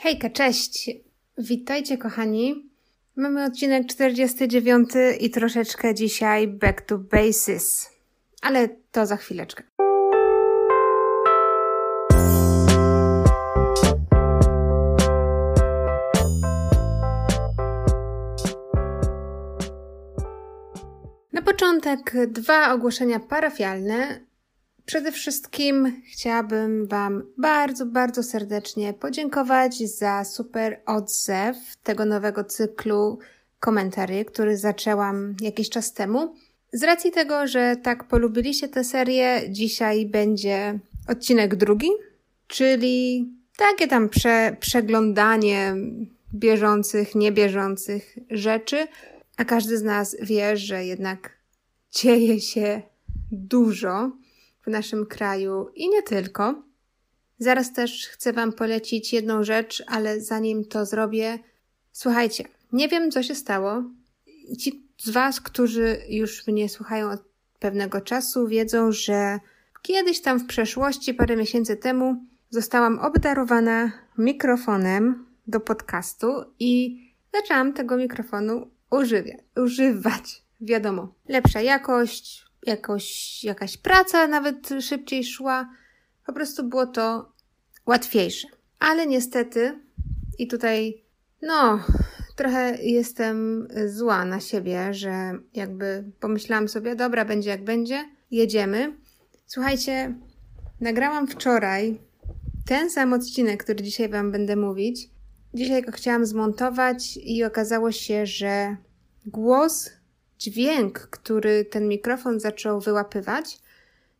Hejka, cześć! Witajcie kochani. Mamy odcinek 49 i troszeczkę dzisiaj back to basis. Ale to za chwileczkę. Na początek dwa ogłoszenia parafialne. Przede wszystkim chciałabym Wam bardzo, bardzo serdecznie podziękować za super odzew tego nowego cyklu komentarzy, który zaczęłam jakiś czas temu. Z racji tego, że tak polubiliście tę serię, dzisiaj będzie odcinek drugi, czyli takie tam prze, przeglądanie bieżących, niebieżących rzeczy, a każdy z nas wie, że jednak dzieje się dużo w naszym kraju i nie tylko. Zaraz też chcę Wam polecić jedną rzecz, ale zanim to zrobię, słuchajcie, nie wiem co się stało. Ci z Was, którzy już mnie słuchają od pewnego czasu, wiedzą, że kiedyś tam w przeszłości, parę miesięcy temu, zostałam obdarowana mikrofonem do podcastu i zaczęłam tego mikrofonu używać. używać. Wiadomo, lepsza jakość, jakoś, jakaś praca nawet szybciej szła. Po prostu było to łatwiejsze. Ale niestety, i tutaj, no, trochę jestem zła na siebie, że jakby pomyślałam sobie, dobra, będzie jak będzie, jedziemy. Słuchajcie, nagrałam wczoraj ten sam odcinek, który dzisiaj Wam będę mówić. Dzisiaj go chciałam zmontować i okazało się, że głos dźwięk, który ten mikrofon zaczął wyłapywać,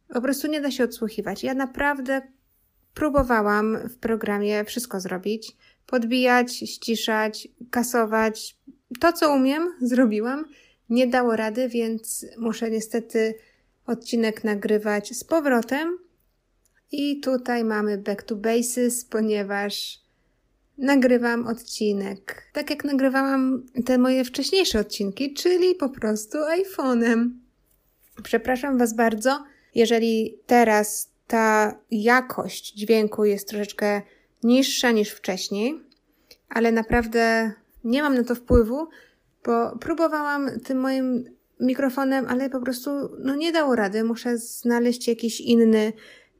po prostu nie da się odsłuchiwać. Ja naprawdę próbowałam w programie wszystko zrobić. Podbijać, ściszać, kasować. To, co umiem, zrobiłam. Nie dało rady, więc muszę niestety odcinek nagrywać z powrotem. I tutaj mamy back to basis, ponieważ nagrywam odcinek, tak jak nagrywałam te moje wcześniejsze odcinki, czyli po prostu iPhone'em. Przepraszam Was bardzo, jeżeli teraz ta jakość dźwięku jest troszeczkę niższa niż wcześniej, ale naprawdę nie mam na to wpływu, bo próbowałam tym moim mikrofonem, ale po prostu no nie dało rady. Muszę znaleźć jakiś inny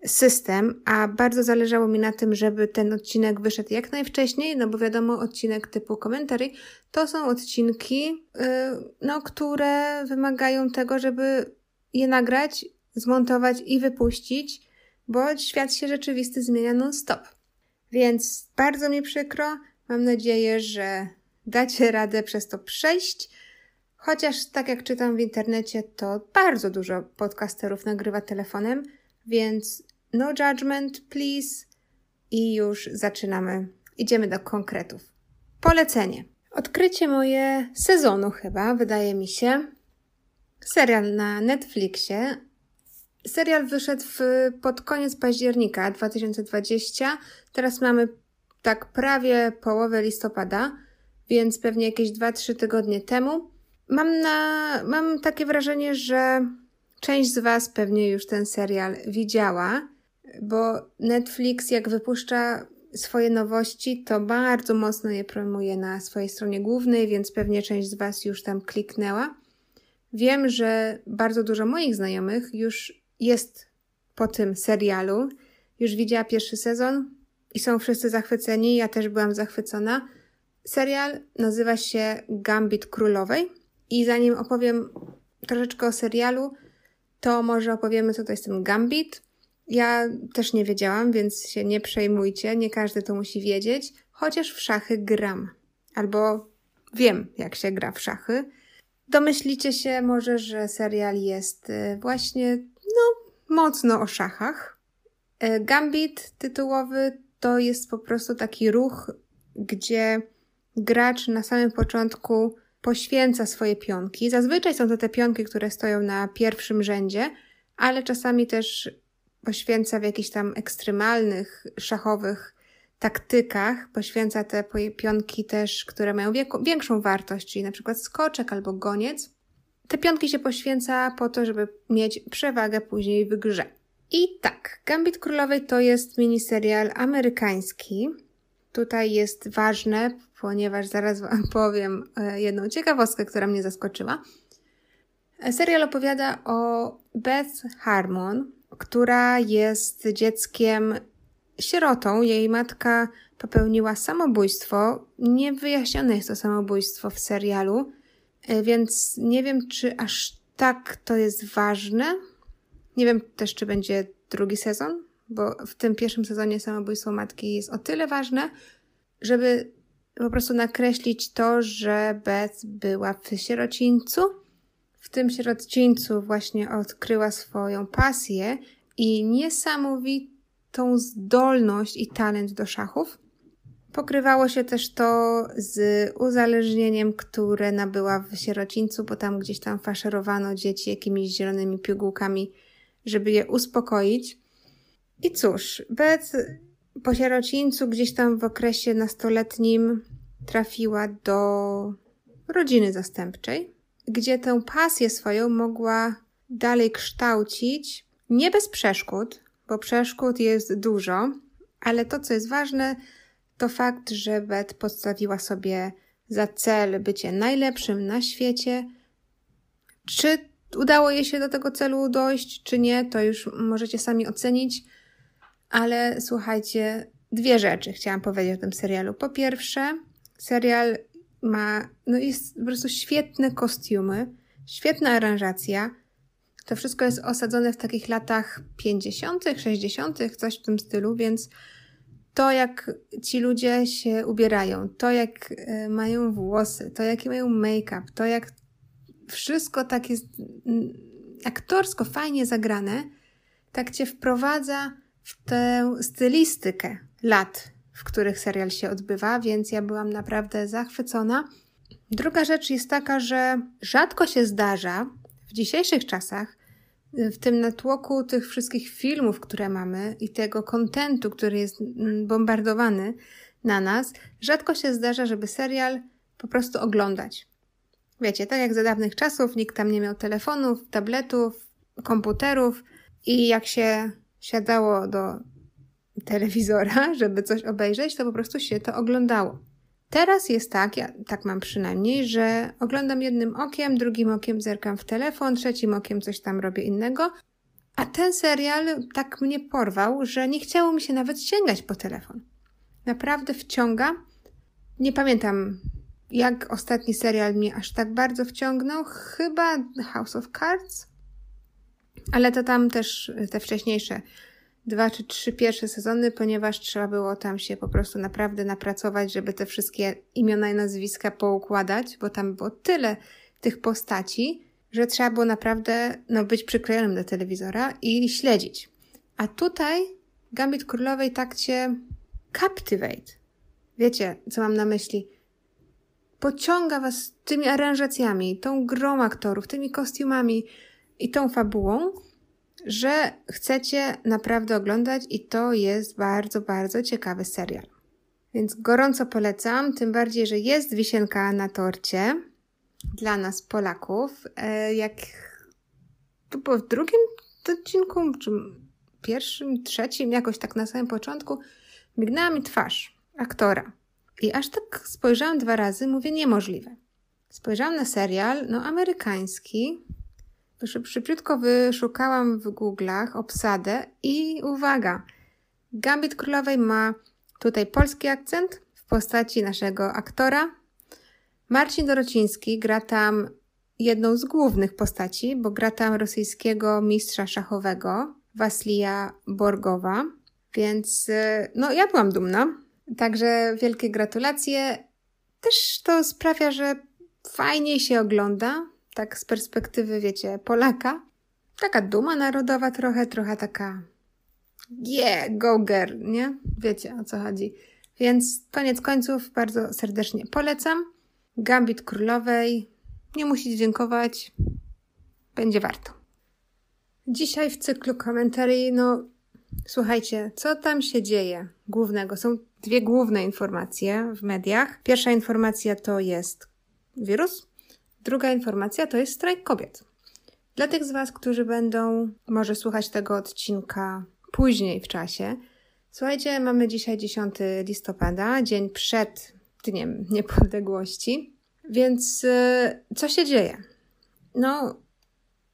system, a bardzo zależało mi na tym, żeby ten odcinek wyszedł jak najwcześniej, no bo wiadomo, odcinek typu komentarzy to są odcinki, yy, no, które wymagają tego, żeby je nagrać, zmontować i wypuścić, bo świat się rzeczywisty zmienia non-stop. Więc bardzo mi przykro, mam nadzieję, że dacie radę przez to przejść. Chociaż tak jak czytam w internecie, to bardzo dużo podcasterów nagrywa telefonem, więc no judgment, please. I już zaczynamy. Idziemy do konkretów. Polecenie. Odkrycie moje sezonu chyba, wydaje mi się. Serial na Netflixie. Serial wyszedł w, pod koniec października 2020. Teraz mamy tak prawie połowę listopada, więc pewnie jakieś 2-3 tygodnie temu. Mam, na, mam takie wrażenie, że część z Was pewnie już ten serial widziała bo Netflix jak wypuszcza swoje nowości, to bardzo mocno je promuje na swojej stronie głównej, więc pewnie część z Was już tam kliknęła. Wiem, że bardzo dużo moich znajomych już jest po tym serialu, już widziała pierwszy sezon i są wszyscy zachwyceni. Ja też byłam zachwycona. Serial nazywa się Gambit Królowej i zanim opowiem troszeczkę o serialu, to może opowiemy, co to jest ten Gambit. Ja też nie wiedziałam, więc się nie przejmujcie, nie każdy to musi wiedzieć, chociaż w szachy gram. Albo wiem, jak się gra w szachy. Domyślicie się może, że serial jest y, właśnie, no, mocno o szachach. Y, Gambit tytułowy to jest po prostu taki ruch, gdzie gracz na samym początku poświęca swoje pionki. Zazwyczaj są to te pionki, które stoją na pierwszym rzędzie, ale czasami też poświęca w jakichś tam ekstremalnych, szachowych taktykach, poświęca te pionki też, które mają większą wartość, czyli na przykład skoczek albo goniec. Te pionki się poświęca po to, żeby mieć przewagę później w grze. I tak, Gambit Królowej to jest miniserial amerykański. tutaj jest ważne, ponieważ zaraz Wam powiem e, jedną ciekawostkę, która mnie zaskoczyła. Serial opowiada o Beth Harmon, która jest dzieckiem sierotą. Jej matka popełniła samobójstwo. Niewyjaśnione jest to samobójstwo w serialu, e, więc nie wiem, czy aż tak to jest ważne. Nie wiem też, czy będzie drugi sezon, bo w tym pierwszym sezonie samobójstwo matki jest o tyle ważne, żeby po prostu nakreślić to, że Beth była w sierocińcu. W tym sierocińcu właśnie odkryła swoją pasję i niesamowitą zdolność i talent do szachów. Pokrywało się też to z uzależnieniem, które nabyła w sierocińcu, bo tam gdzieś tam faszerowano dzieci jakimiś zielonymi pigułkami, żeby je uspokoić. I cóż, Beth po sierocińcu gdzieś tam w okresie nastoletnim trafiła do rodziny zastępczej, gdzie tę pasję swoją mogła dalej kształcić, nie bez przeszkód, bo przeszkód jest dużo, ale to, co jest ważne, to fakt, że Beth postawiła sobie za cel bycie najlepszym na świecie. Czy udało jej się do tego celu dojść, czy nie, to już możecie sami ocenić. Ale słuchajcie, dwie rzeczy chciałam powiedzieć o tym serialu. Po pierwsze, serial ma, no jest po prostu świetne kostiumy, świetna aranżacja. To wszystko jest osadzone w takich latach 50., 60., coś w tym stylu, więc to, jak ci ludzie się ubierają, to, jak e, mają włosy, to, jaki mają make-up, to, jak wszystko tak jest mm, aktorsko fajnie zagrane, tak cię wprowadza w tę stylistykę lat, w których serial się odbywa, więc ja byłam naprawdę zachwycona. Druga rzecz jest taka, że rzadko się zdarza w dzisiejszych czasach, w tym natłoku tych wszystkich filmów, które mamy i tego kontentu, który jest mm, bombardowany na nas, rzadko się zdarza, żeby serial po prostu oglądać. Wiecie, tak jak za dawnych czasów, nikt tam nie miał telefonów, tabletów, komputerów i jak się siadało do telewizora, żeby coś obejrzeć, to po prostu się to oglądało. Teraz jest tak, ja tak mam przynajmniej, że oglądam jednym okiem, drugim okiem zerkam w telefon, trzecim okiem coś tam robię innego. A ten serial tak mnie porwał, że nie chciało mi się nawet sięgać po telefon. Naprawdę wciąga. Nie pamiętam, jak ostatni serial mnie aż tak bardzo wciągnął. Chyba House of Cards, ale to tam też te wcześniejsze dwa czy trzy pierwsze sezony, ponieważ trzeba było tam się po prostu naprawdę napracować, żeby te wszystkie imiona i nazwiska poukładać, bo tam było tyle tych postaci, że trzeba było naprawdę no, być przyklejonym do telewizora i śledzić. A tutaj Gambit Królowej tak cię captivate. Wiecie, co mam na myśli? Pociąga was tymi aranżacjami, tą grą aktorów, tymi kostiumami i tą fabułą, że chcecie naprawdę oglądać i to jest bardzo, bardzo ciekawy serial. Więc gorąco polecam, tym bardziej, że jest wisienka na torcie dla nas Polaków. E, jak to było w drugim odcinku, czy pierwszym, trzecim, jakoś tak na samym początku, mignęła mi twarz aktora. I aż tak spojrzałam dwa razy, mówię niemożliwe. Spojrzałam na serial, no amerykański, Szybciutko wyszukałam w Google'ach obsadę i uwaga, Gambit Królowej ma tutaj polski akcent w postaci naszego aktora. Marcin Dorociński gra tam jedną z głównych postaci, bo gra tam rosyjskiego mistrza szachowego, Waslija Borgowa. Więc no, ja byłam dumna. Także wielkie gratulacje. Też to sprawia, że fajniej się ogląda, tak z perspektywy, wiecie, Polaka. Taka duma narodowa trochę, trochę taka yeah, go girl, nie? Wiecie o co chodzi. Więc koniec końców bardzo serdecznie polecam. Gambit Królowej. Nie musicie dziękować. Będzie warto. Dzisiaj w cyklu komentarii, no słuchajcie, co tam się dzieje głównego? Są dwie główne informacje w mediach. Pierwsza informacja to jest wirus, Druga informacja to jest strajk kobiet. Dla tych z Was, którzy będą może słuchać tego odcinka później w czasie, Słuchajcie, mamy dzisiaj 10 listopada, dzień przed Dniem Niepodległości, więc y, co się dzieje? No,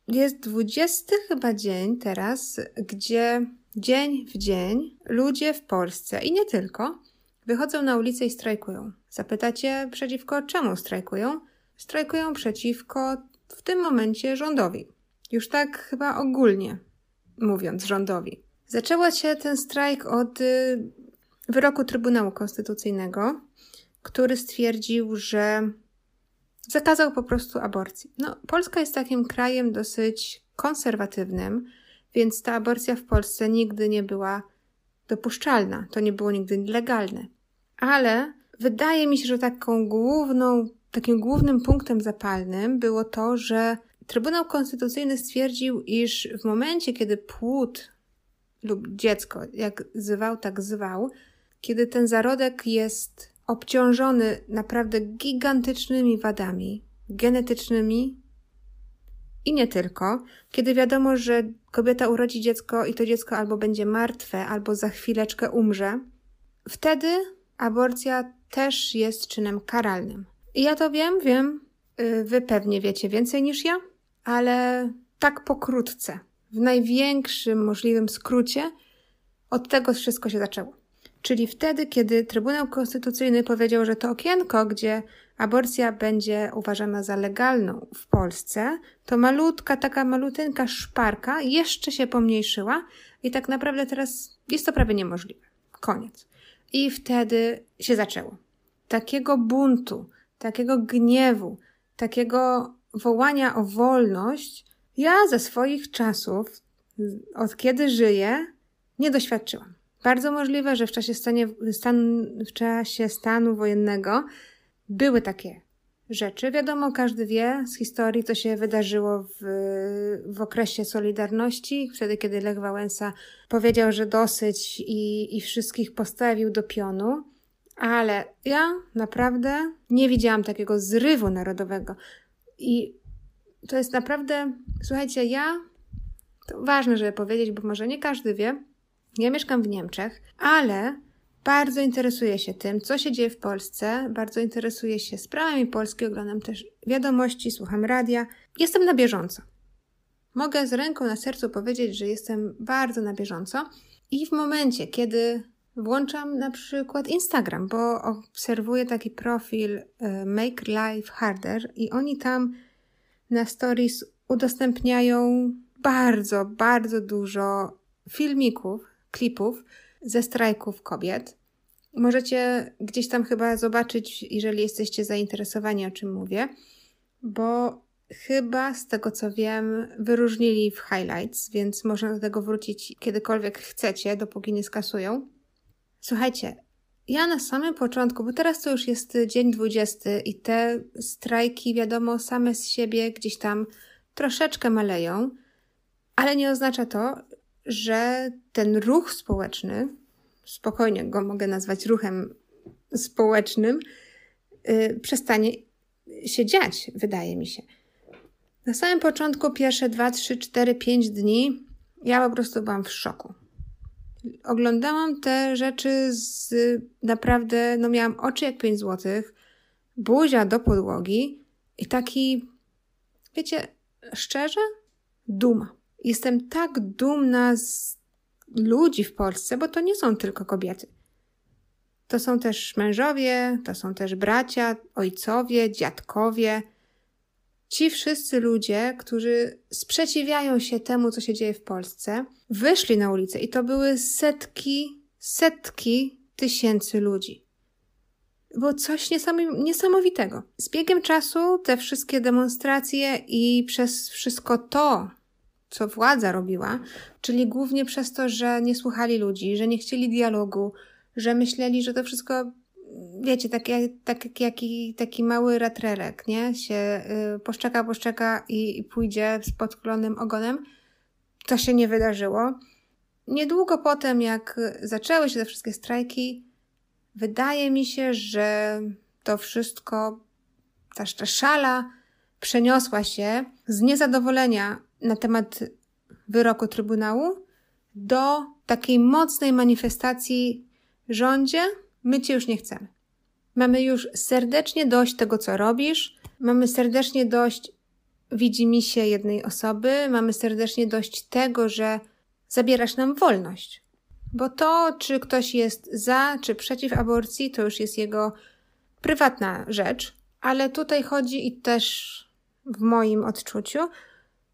jest 20 chyba dzień teraz, gdzie dzień w dzień ludzie w Polsce i nie tylko wychodzą na ulicę i strajkują. Zapytacie, przeciwko czemu strajkują? Strajkują przeciwko w tym momencie rządowi. Już tak chyba ogólnie mówiąc rządowi. Zaczęła się ten strajk od y, wyroku Trybunału Konstytucyjnego, który stwierdził, że zakazał po prostu aborcji. No, Polska jest takim krajem dosyć konserwatywnym, więc ta aborcja w Polsce nigdy nie była dopuszczalna. To nie było nigdy legalne. Ale wydaje mi się, że taką główną, takim głównym punktem zapalnym było to, że Trybunał Konstytucyjny stwierdził, iż w momencie, kiedy płód lub dziecko, jak zwał, tak zwał, kiedy ten zarodek jest obciążony naprawdę gigantycznymi wadami genetycznymi i nie tylko, kiedy wiadomo, że kobieta urodzi dziecko i to dziecko albo będzie martwe, albo za chwileczkę umrze, wtedy aborcja też jest czynem karalnym. Ja to wiem, wiem, y, wy pewnie wiecie więcej niż ja, ale tak pokrótce, w największym możliwym skrócie, od tego wszystko się zaczęło. Czyli wtedy, kiedy Trybunał Konstytucyjny powiedział, że to okienko, gdzie aborcja będzie uważana za legalną w Polsce, to malutka, taka malutynka szparka jeszcze się pomniejszyła i tak naprawdę teraz jest to prawie niemożliwe. Koniec. I wtedy się zaczęło. Takiego buntu, takiego gniewu, takiego wołania o wolność, ja ze swoich czasów, od kiedy żyję, nie doświadczyłam. Bardzo możliwe, że w czasie, stanie, stan, w czasie stanu wojennego były takie rzeczy. Wiadomo, każdy wie z historii, co się wydarzyło w, w okresie Solidarności, wtedy, kiedy Lech Wałęsa powiedział, że dosyć i, i wszystkich postawił do pionu. Ale ja naprawdę nie widziałam takiego zrywu narodowego. I to jest naprawdę, słuchajcie, ja, to ważne, żeby powiedzieć, bo może nie każdy wie, ja mieszkam w Niemczech, ale bardzo interesuję się tym, co się dzieje w Polsce, bardzo interesuję się sprawami Polski, oglądam też wiadomości, słucham radia. Jestem na bieżąco. Mogę z ręką na sercu powiedzieć, że jestem bardzo na bieżąco i w momencie, kiedy włączam na przykład Instagram, bo obserwuję taki profil e, Make Life Harder i oni tam na stories udostępniają bardzo, bardzo dużo filmików klipów ze strajków kobiet. Możecie gdzieś tam chyba zobaczyć, jeżeli jesteście zainteresowani, o czym mówię, bo chyba z tego co wiem, wyróżnili w highlights, więc można do tego wrócić kiedykolwiek chcecie, dopóki nie skasują. Słuchajcie, ja na samym początku, bo teraz to już jest dzień 20 i te strajki, wiadomo, same z siebie gdzieś tam troszeczkę maleją, ale nie oznacza to, że ten ruch społeczny, spokojnie go mogę nazwać ruchem społecznym, yy, przestanie się dziać, wydaje mi się. Na samym początku, pierwsze 2, 3, 4, 5 dni, ja po prostu byłam w szoku. Oglądałam te rzeczy z naprawdę, no miałam oczy jak 5 złotych, buzia do podłogi i taki, wiecie, szczerze, duma. Jestem tak dumna z ludzi w Polsce, bo to nie są tylko kobiety. To są też mężowie, to są też bracia, ojcowie, dziadkowie. Ci wszyscy ludzie, którzy sprzeciwiają się temu, co się dzieje w Polsce, wyszli na ulicę i to były setki, setki tysięcy ludzi. Było coś niesamowitego. Z biegiem czasu te wszystkie demonstracje i przez wszystko to, co władza robiła, czyli głównie przez to, że nie słuchali ludzi, że nie chcieli dialogu, że myśleli, że to wszystko, wiecie, tak jak, tak, jaki, taki mały ratrelek, nie? Się y, poszczeka, poszczeka i, i pójdzie z podklonym ogonem. To się nie wydarzyło. Niedługo potem, jak zaczęły się te wszystkie strajki, wydaje mi się, że to wszystko, ta, ta szala przeniosła się z niezadowolenia na temat wyroku Trybunału do takiej mocnej manifestacji rządzie, my cię już nie chcemy. Mamy już serdecznie dość tego, co robisz, mamy serdecznie dość widzi się jednej osoby, mamy serdecznie dość tego, że zabierasz nam wolność. Bo to, czy ktoś jest za, czy przeciw aborcji, to już jest jego prywatna rzecz, ale tutaj chodzi i też w moim odczuciu,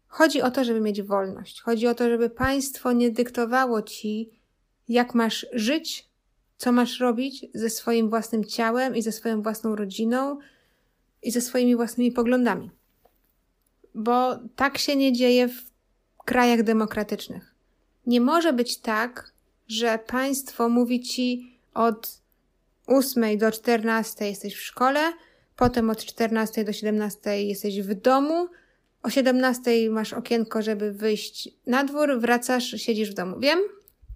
chodzi o to, żeby mieć wolność. Chodzi o to, żeby państwo nie dyktowało ci, jak masz żyć, co masz robić ze swoim własnym ciałem i ze swoją własną rodziną i ze swoimi własnymi poglądami. Bo tak się nie dzieje w krajach demokratycznych. Nie może być tak, że państwo mówi ci od 8 do 14 jesteś w szkole, potem od 14 do 17 jesteś w domu, o 17 masz okienko, żeby wyjść na dwór, wracasz, siedzisz w domu. Wiem,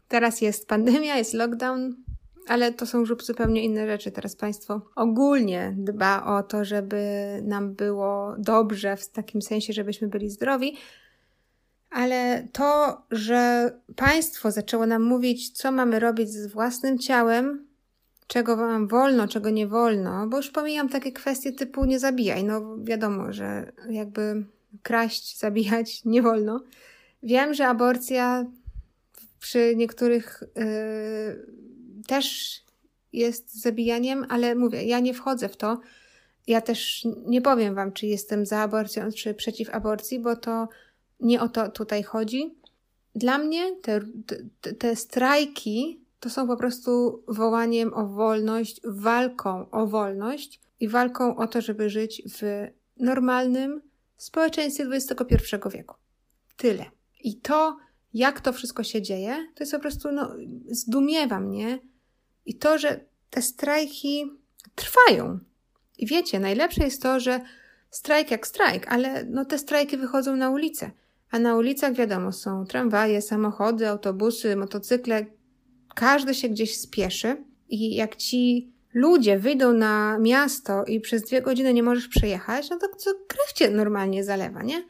teraz jest pandemia, jest lockdown, ale to są już zupełnie inne rzeczy. Teraz państwo ogólnie dba o to, żeby nam było dobrze, w takim sensie, żebyśmy byli zdrowi. Ale to, że państwo zaczęło nam mówić, co mamy robić z własnym ciałem, czego wam wolno, czego nie wolno, bo już pomijam takie kwestie typu nie zabijaj. No wiadomo, że jakby kraść, zabijać nie wolno. Wiem, że aborcja przy niektórych yy, też jest zabijaniem, ale mówię, ja nie wchodzę w to. Ja też nie powiem wam, czy jestem za aborcją, czy przeciw aborcji, bo to nie o to tutaj chodzi. Dla mnie te, te, te strajki to są po prostu wołaniem o wolność, walką o wolność i walką o to, żeby żyć w normalnym społeczeństwie XXI wieku. Tyle. I to, jak to wszystko się dzieje, to jest po prostu, no, zdumiewa mnie. I to, że te strajki trwają. I wiecie, najlepsze jest to, że strajk jak strajk, ale no te strajki wychodzą na ulicę. A na ulicach, wiadomo, są tramwaje, samochody, autobusy, motocykle, każdy się gdzieś spieszy i jak ci ludzie wyjdą na miasto i przez dwie godziny nie możesz przejechać, no to, to krew cię normalnie zalewa, nie?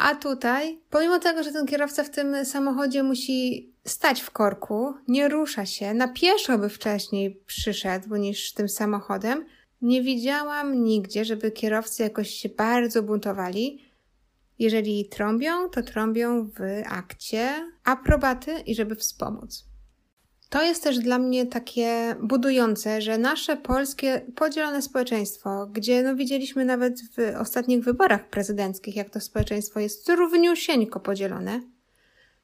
A tutaj, pomimo tego, że ten kierowca w tym samochodzie musi stać w korku, nie rusza się, na pieszo by wcześniej przyszedł niż tym samochodem, nie widziałam nigdzie, żeby kierowcy jakoś się bardzo buntowali. Jeżeli trąbią, to trąbią w akcie aprobaty i żeby wspomóc. To jest też dla mnie takie budujące, że nasze polskie podzielone społeczeństwo, gdzie no widzieliśmy nawet w ostatnich wyborach prezydenckich, jak to społeczeństwo jest równiusieńko podzielone,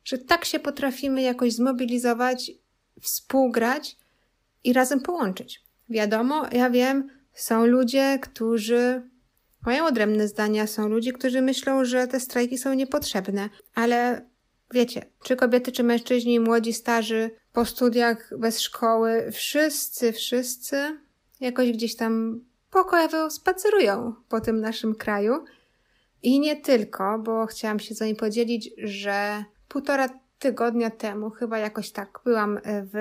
że tak się potrafimy jakoś zmobilizować, współgrać i razem połączyć. Wiadomo, ja wiem, są ludzie, którzy mają odrębne zdania, są ludzie, którzy myślą, że te strajki są niepotrzebne, ale wiecie, czy kobiety, czy mężczyźni, młodzi, starzy, po studiach, bez szkoły, wszyscy, wszyscy jakoś gdzieś tam pokojowo spacerują po tym naszym kraju. I nie tylko, bo chciałam się z wami podzielić, że półtora tygodnia temu, chyba jakoś tak, byłam w,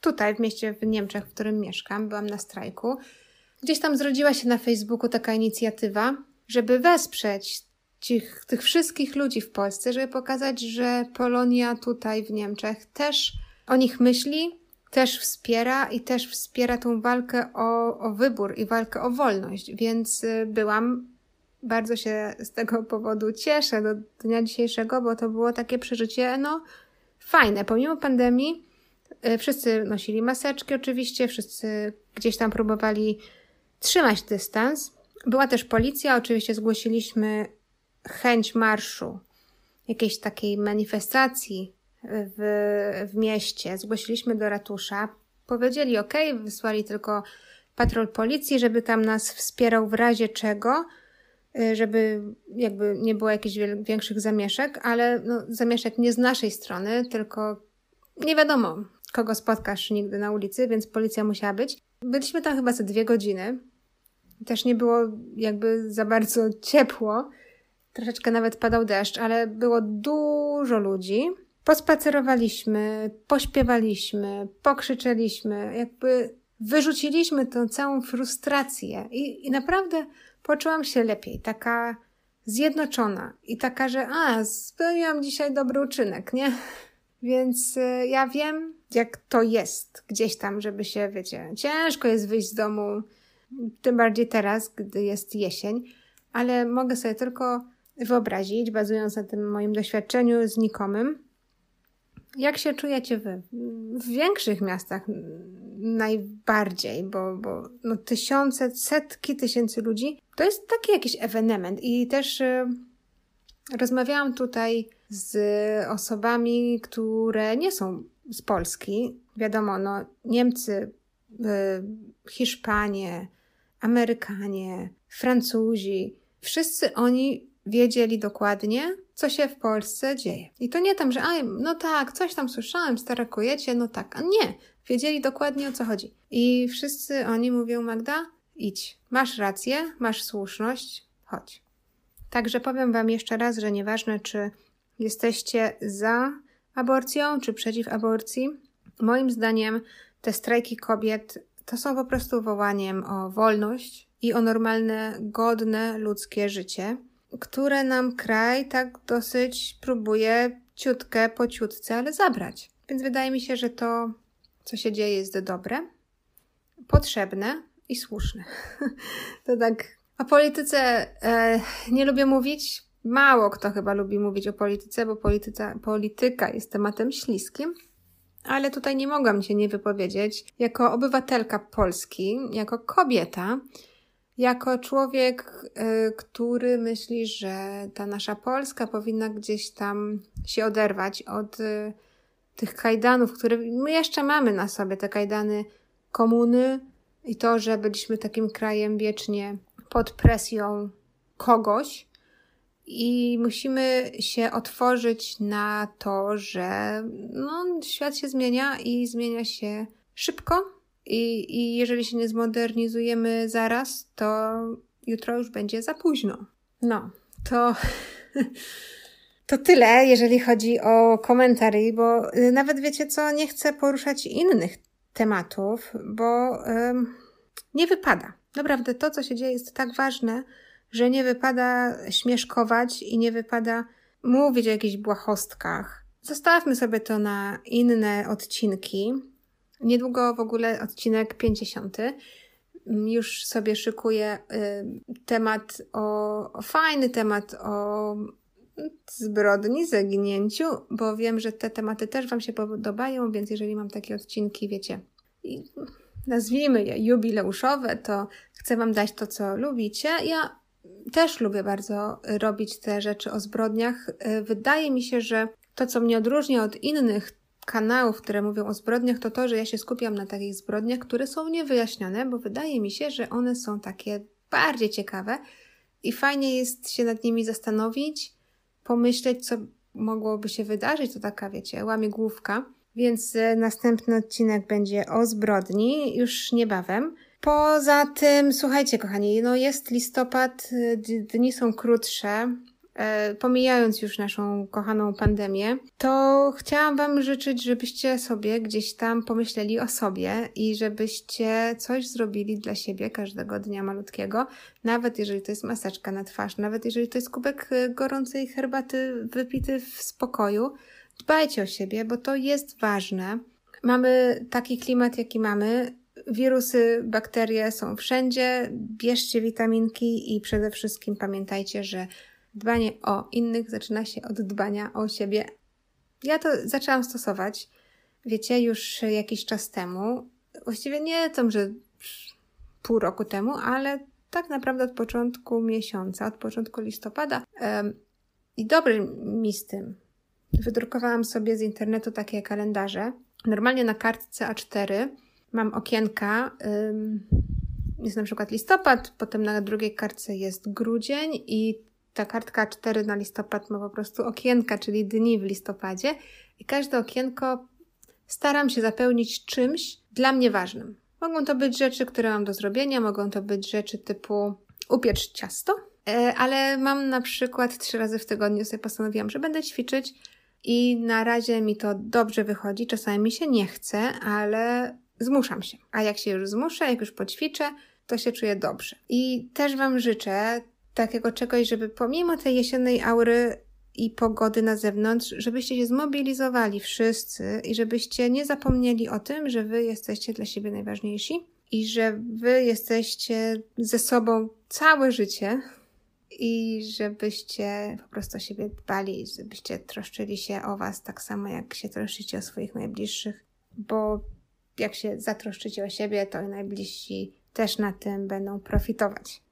tutaj w mieście w Niemczech, w którym mieszkam, byłam na strajku. Gdzieś tam zrodziła się na Facebooku taka inicjatywa, żeby wesprzeć tych, tych wszystkich ludzi w Polsce, żeby pokazać, że Polonia tutaj w Niemczech też o nich myśli, też wspiera i też wspiera tą walkę o, o wybór i walkę o wolność. Więc y, byłam, bardzo się z tego powodu cieszę do dnia dzisiejszego, bo to było takie przeżycie, no, fajne. Pomimo pandemii, y, wszyscy nosili maseczki oczywiście, wszyscy gdzieś tam próbowali trzymać dystans. Była też policja, oczywiście zgłosiliśmy chęć marszu, jakiejś takiej manifestacji w, w mieście. Zgłosiliśmy do ratusza. Powiedzieli OK, wysłali tylko patrol policji, żeby tam nas wspierał w razie czego, y, żeby jakby nie było jakichś większych zamieszek, ale no, zamieszek nie z naszej strony, tylko nie wiadomo, kogo spotkasz nigdy na ulicy, więc policja musiała być. Byliśmy tam chyba za dwie godziny. Też nie było jakby za bardzo ciepło. Troszeczkę nawet padał deszcz, ale było dużo ludzi. Pospacerowaliśmy, pośpiewaliśmy, pokrzyczeliśmy, jakby wyrzuciliśmy tę całą frustrację i, i naprawdę poczułam się lepiej, taka zjednoczona i taka, że a, spełniłam dzisiaj dobry uczynek, nie? Więc y, ja wiem, jak to jest gdzieś tam, żeby się, wiecie, ciężko jest wyjść z domu, tym bardziej teraz, gdy jest jesień, ale mogę sobie tylko wyobrazić, bazując na tym moim doświadczeniu znikomym, jak się czujecie wy? W większych miastach najbardziej, bo, bo no tysiące, setki tysięcy ludzi to jest taki jakiś ewenement. I też y, rozmawiałam tutaj z osobami, które nie są z Polski. Wiadomo, no Niemcy, y, Hiszpanie, Amerykanie, Francuzi, wszyscy oni wiedzieli dokładnie, co się w Polsce dzieje. I to nie tam, że a, no tak, coś tam słyszałem, starakujecie, no tak, a nie. Wiedzieli dokładnie o co chodzi. I wszyscy oni mówią, Magda, idź. Masz rację, masz słuszność, chodź. Także powiem Wam jeszcze raz, że nieważne, czy jesteście za aborcją, czy przeciw aborcji, moim zdaniem te strajki kobiet to są po prostu wołaniem o wolność i o normalne, godne ludzkie życie które nam kraj tak dosyć próbuje ciutkę po ciutce, ale zabrać. Więc wydaje mi się, że to, co się dzieje, jest dobre, potrzebne i słuszne. to tak. O polityce e, nie lubię mówić. Mało kto chyba lubi mówić o polityce, bo polityca, polityka jest tematem śliskim. Ale tutaj nie mogłam się nie wypowiedzieć. Jako obywatelka Polski, jako kobieta, jako człowiek, y, który myśli, że ta nasza Polska powinna gdzieś tam się oderwać od y, tych kajdanów, które my jeszcze mamy na sobie, te kajdany komuny i to, że byliśmy takim krajem wiecznie pod presją kogoś. I musimy się otworzyć na to, że no, świat się zmienia i zmienia się szybko, i, I jeżeli się nie zmodernizujemy zaraz, to jutro już będzie za późno. No, to. To tyle, jeżeli chodzi o komentary, bo y, nawet wiecie co, nie chcę poruszać innych tematów, bo ym, nie wypada. Naprawdę to, co się dzieje, jest tak ważne, że nie wypada śmieszkować i nie wypada mówić o jakichś błahostkach. Zostawmy sobie to na inne odcinki. Niedługo w ogóle odcinek 50. Już sobie szykuję y, temat o, fajny temat o zbrodni, zaginięciu, bo wiem, że te tematy też Wam się podobają, więc jeżeli mam takie odcinki, wiecie, nazwijmy je jubileuszowe, to chcę Wam dać to, co lubicie. Ja też lubię bardzo robić te rzeczy o zbrodniach. Y, wydaje mi się, że to, co mnie odróżnia od innych kanałów, które mówią o zbrodniach, to to, że ja się skupiam na takich zbrodniach, które są niewyjaśnione, bo wydaje mi się, że one są takie bardziej ciekawe i fajnie jest się nad nimi zastanowić, pomyśleć, co mogłoby się wydarzyć. To taka, wiecie, łamigłówka. Więc e, następny odcinek będzie o zbrodni już niebawem. Poza tym, słuchajcie, kochani, no jest listopad, dni są krótsze, pomijając już naszą kochaną pandemię, to chciałam Wam życzyć, żebyście sobie gdzieś tam pomyśleli o sobie i żebyście coś zrobili dla siebie każdego dnia malutkiego, nawet jeżeli to jest maseczka na twarz, nawet jeżeli to jest kubek e, gorącej herbaty wypity w spokoju. Dbajcie o siebie, bo to jest ważne. Mamy taki klimat, jaki mamy. Wirusy, bakterie są wszędzie. Bierzcie witaminki i przede wszystkim pamiętajcie, że Dbanie o innych zaczyna się od dbania o siebie. Ja to zaczęłam stosować, wiecie, już jakiś czas temu. Właściwie nie to, że pół roku temu, ale tak naprawdę od początku miesiąca, od początku listopada. I dobry mi z tym. Wydrukowałam sobie z internetu takie kalendarze. Normalnie na kartce A4 mam okienka. Jest na przykład listopad, potem na drugiej kartce jest grudzień i ta kartka 4 na listopad ma po prostu okienka, czyli dni w listopadzie i każde okienko staram się zapełnić czymś dla mnie ważnym. Mogą to być rzeczy, które mam do zrobienia, mogą to być rzeczy typu upiecz ciasto, e, ale mam na przykład trzy razy w tygodniu sobie postanowiłam, że będę ćwiczyć i na razie mi to dobrze wychodzi. Czasami mi się nie chce, ale zmuszam się. A jak się już zmuszę, jak już poćwiczę, to się czuję dobrze. I też Wam życzę takiego czegoś, żeby pomimo tej jesiennej aury i pogody na zewnątrz, żebyście się zmobilizowali wszyscy i żebyście nie zapomnieli o tym, że wy jesteście dla siebie najważniejsi i że wy jesteście ze sobą całe życie i żebyście po prostu o siebie dbali, żebyście troszczyli się o was tak samo, jak się troszczycie o swoich najbliższych, bo jak się zatroszczycie o siebie, to i najbliżsi też na tym będą profitować.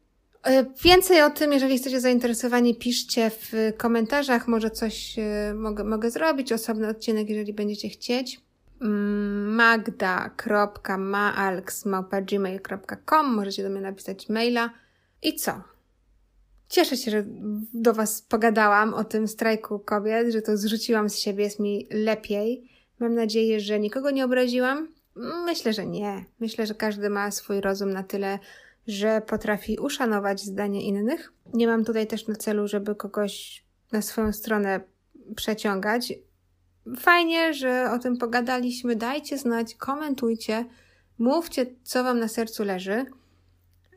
E, więcej o tym, jeżeli jesteście zainteresowani, piszcie w komentarzach. Może coś e, mogę, mogę zrobić, osobny odcinek, jeżeli będziecie chcieć. Mm, magda.maalks.gmail.com Możecie do mnie napisać maila. I co? Cieszę się, że do Was pogadałam o tym strajku kobiet, że to zrzuciłam z siebie, jest mi lepiej. Mam nadzieję, że nikogo nie obraziłam. Myślę, że nie. Myślę, że każdy ma swój rozum na tyle, że potrafi uszanować zdanie innych. Nie mam tutaj też na celu, żeby kogoś na swoją stronę przeciągać. Fajnie, że o tym pogadaliśmy. Dajcie znać, komentujcie, mówcie, co Wam na sercu leży.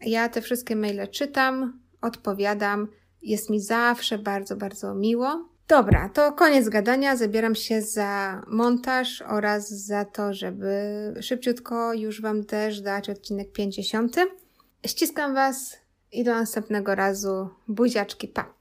Ja te wszystkie maile czytam, odpowiadam. Jest mi zawsze bardzo, bardzo miło. Dobra, to koniec gadania. Zabieram się za montaż oraz za to, żeby szybciutko już Wam też dać odcinek 50. Ściskam Was i do następnego razu. Buziaczki, pa!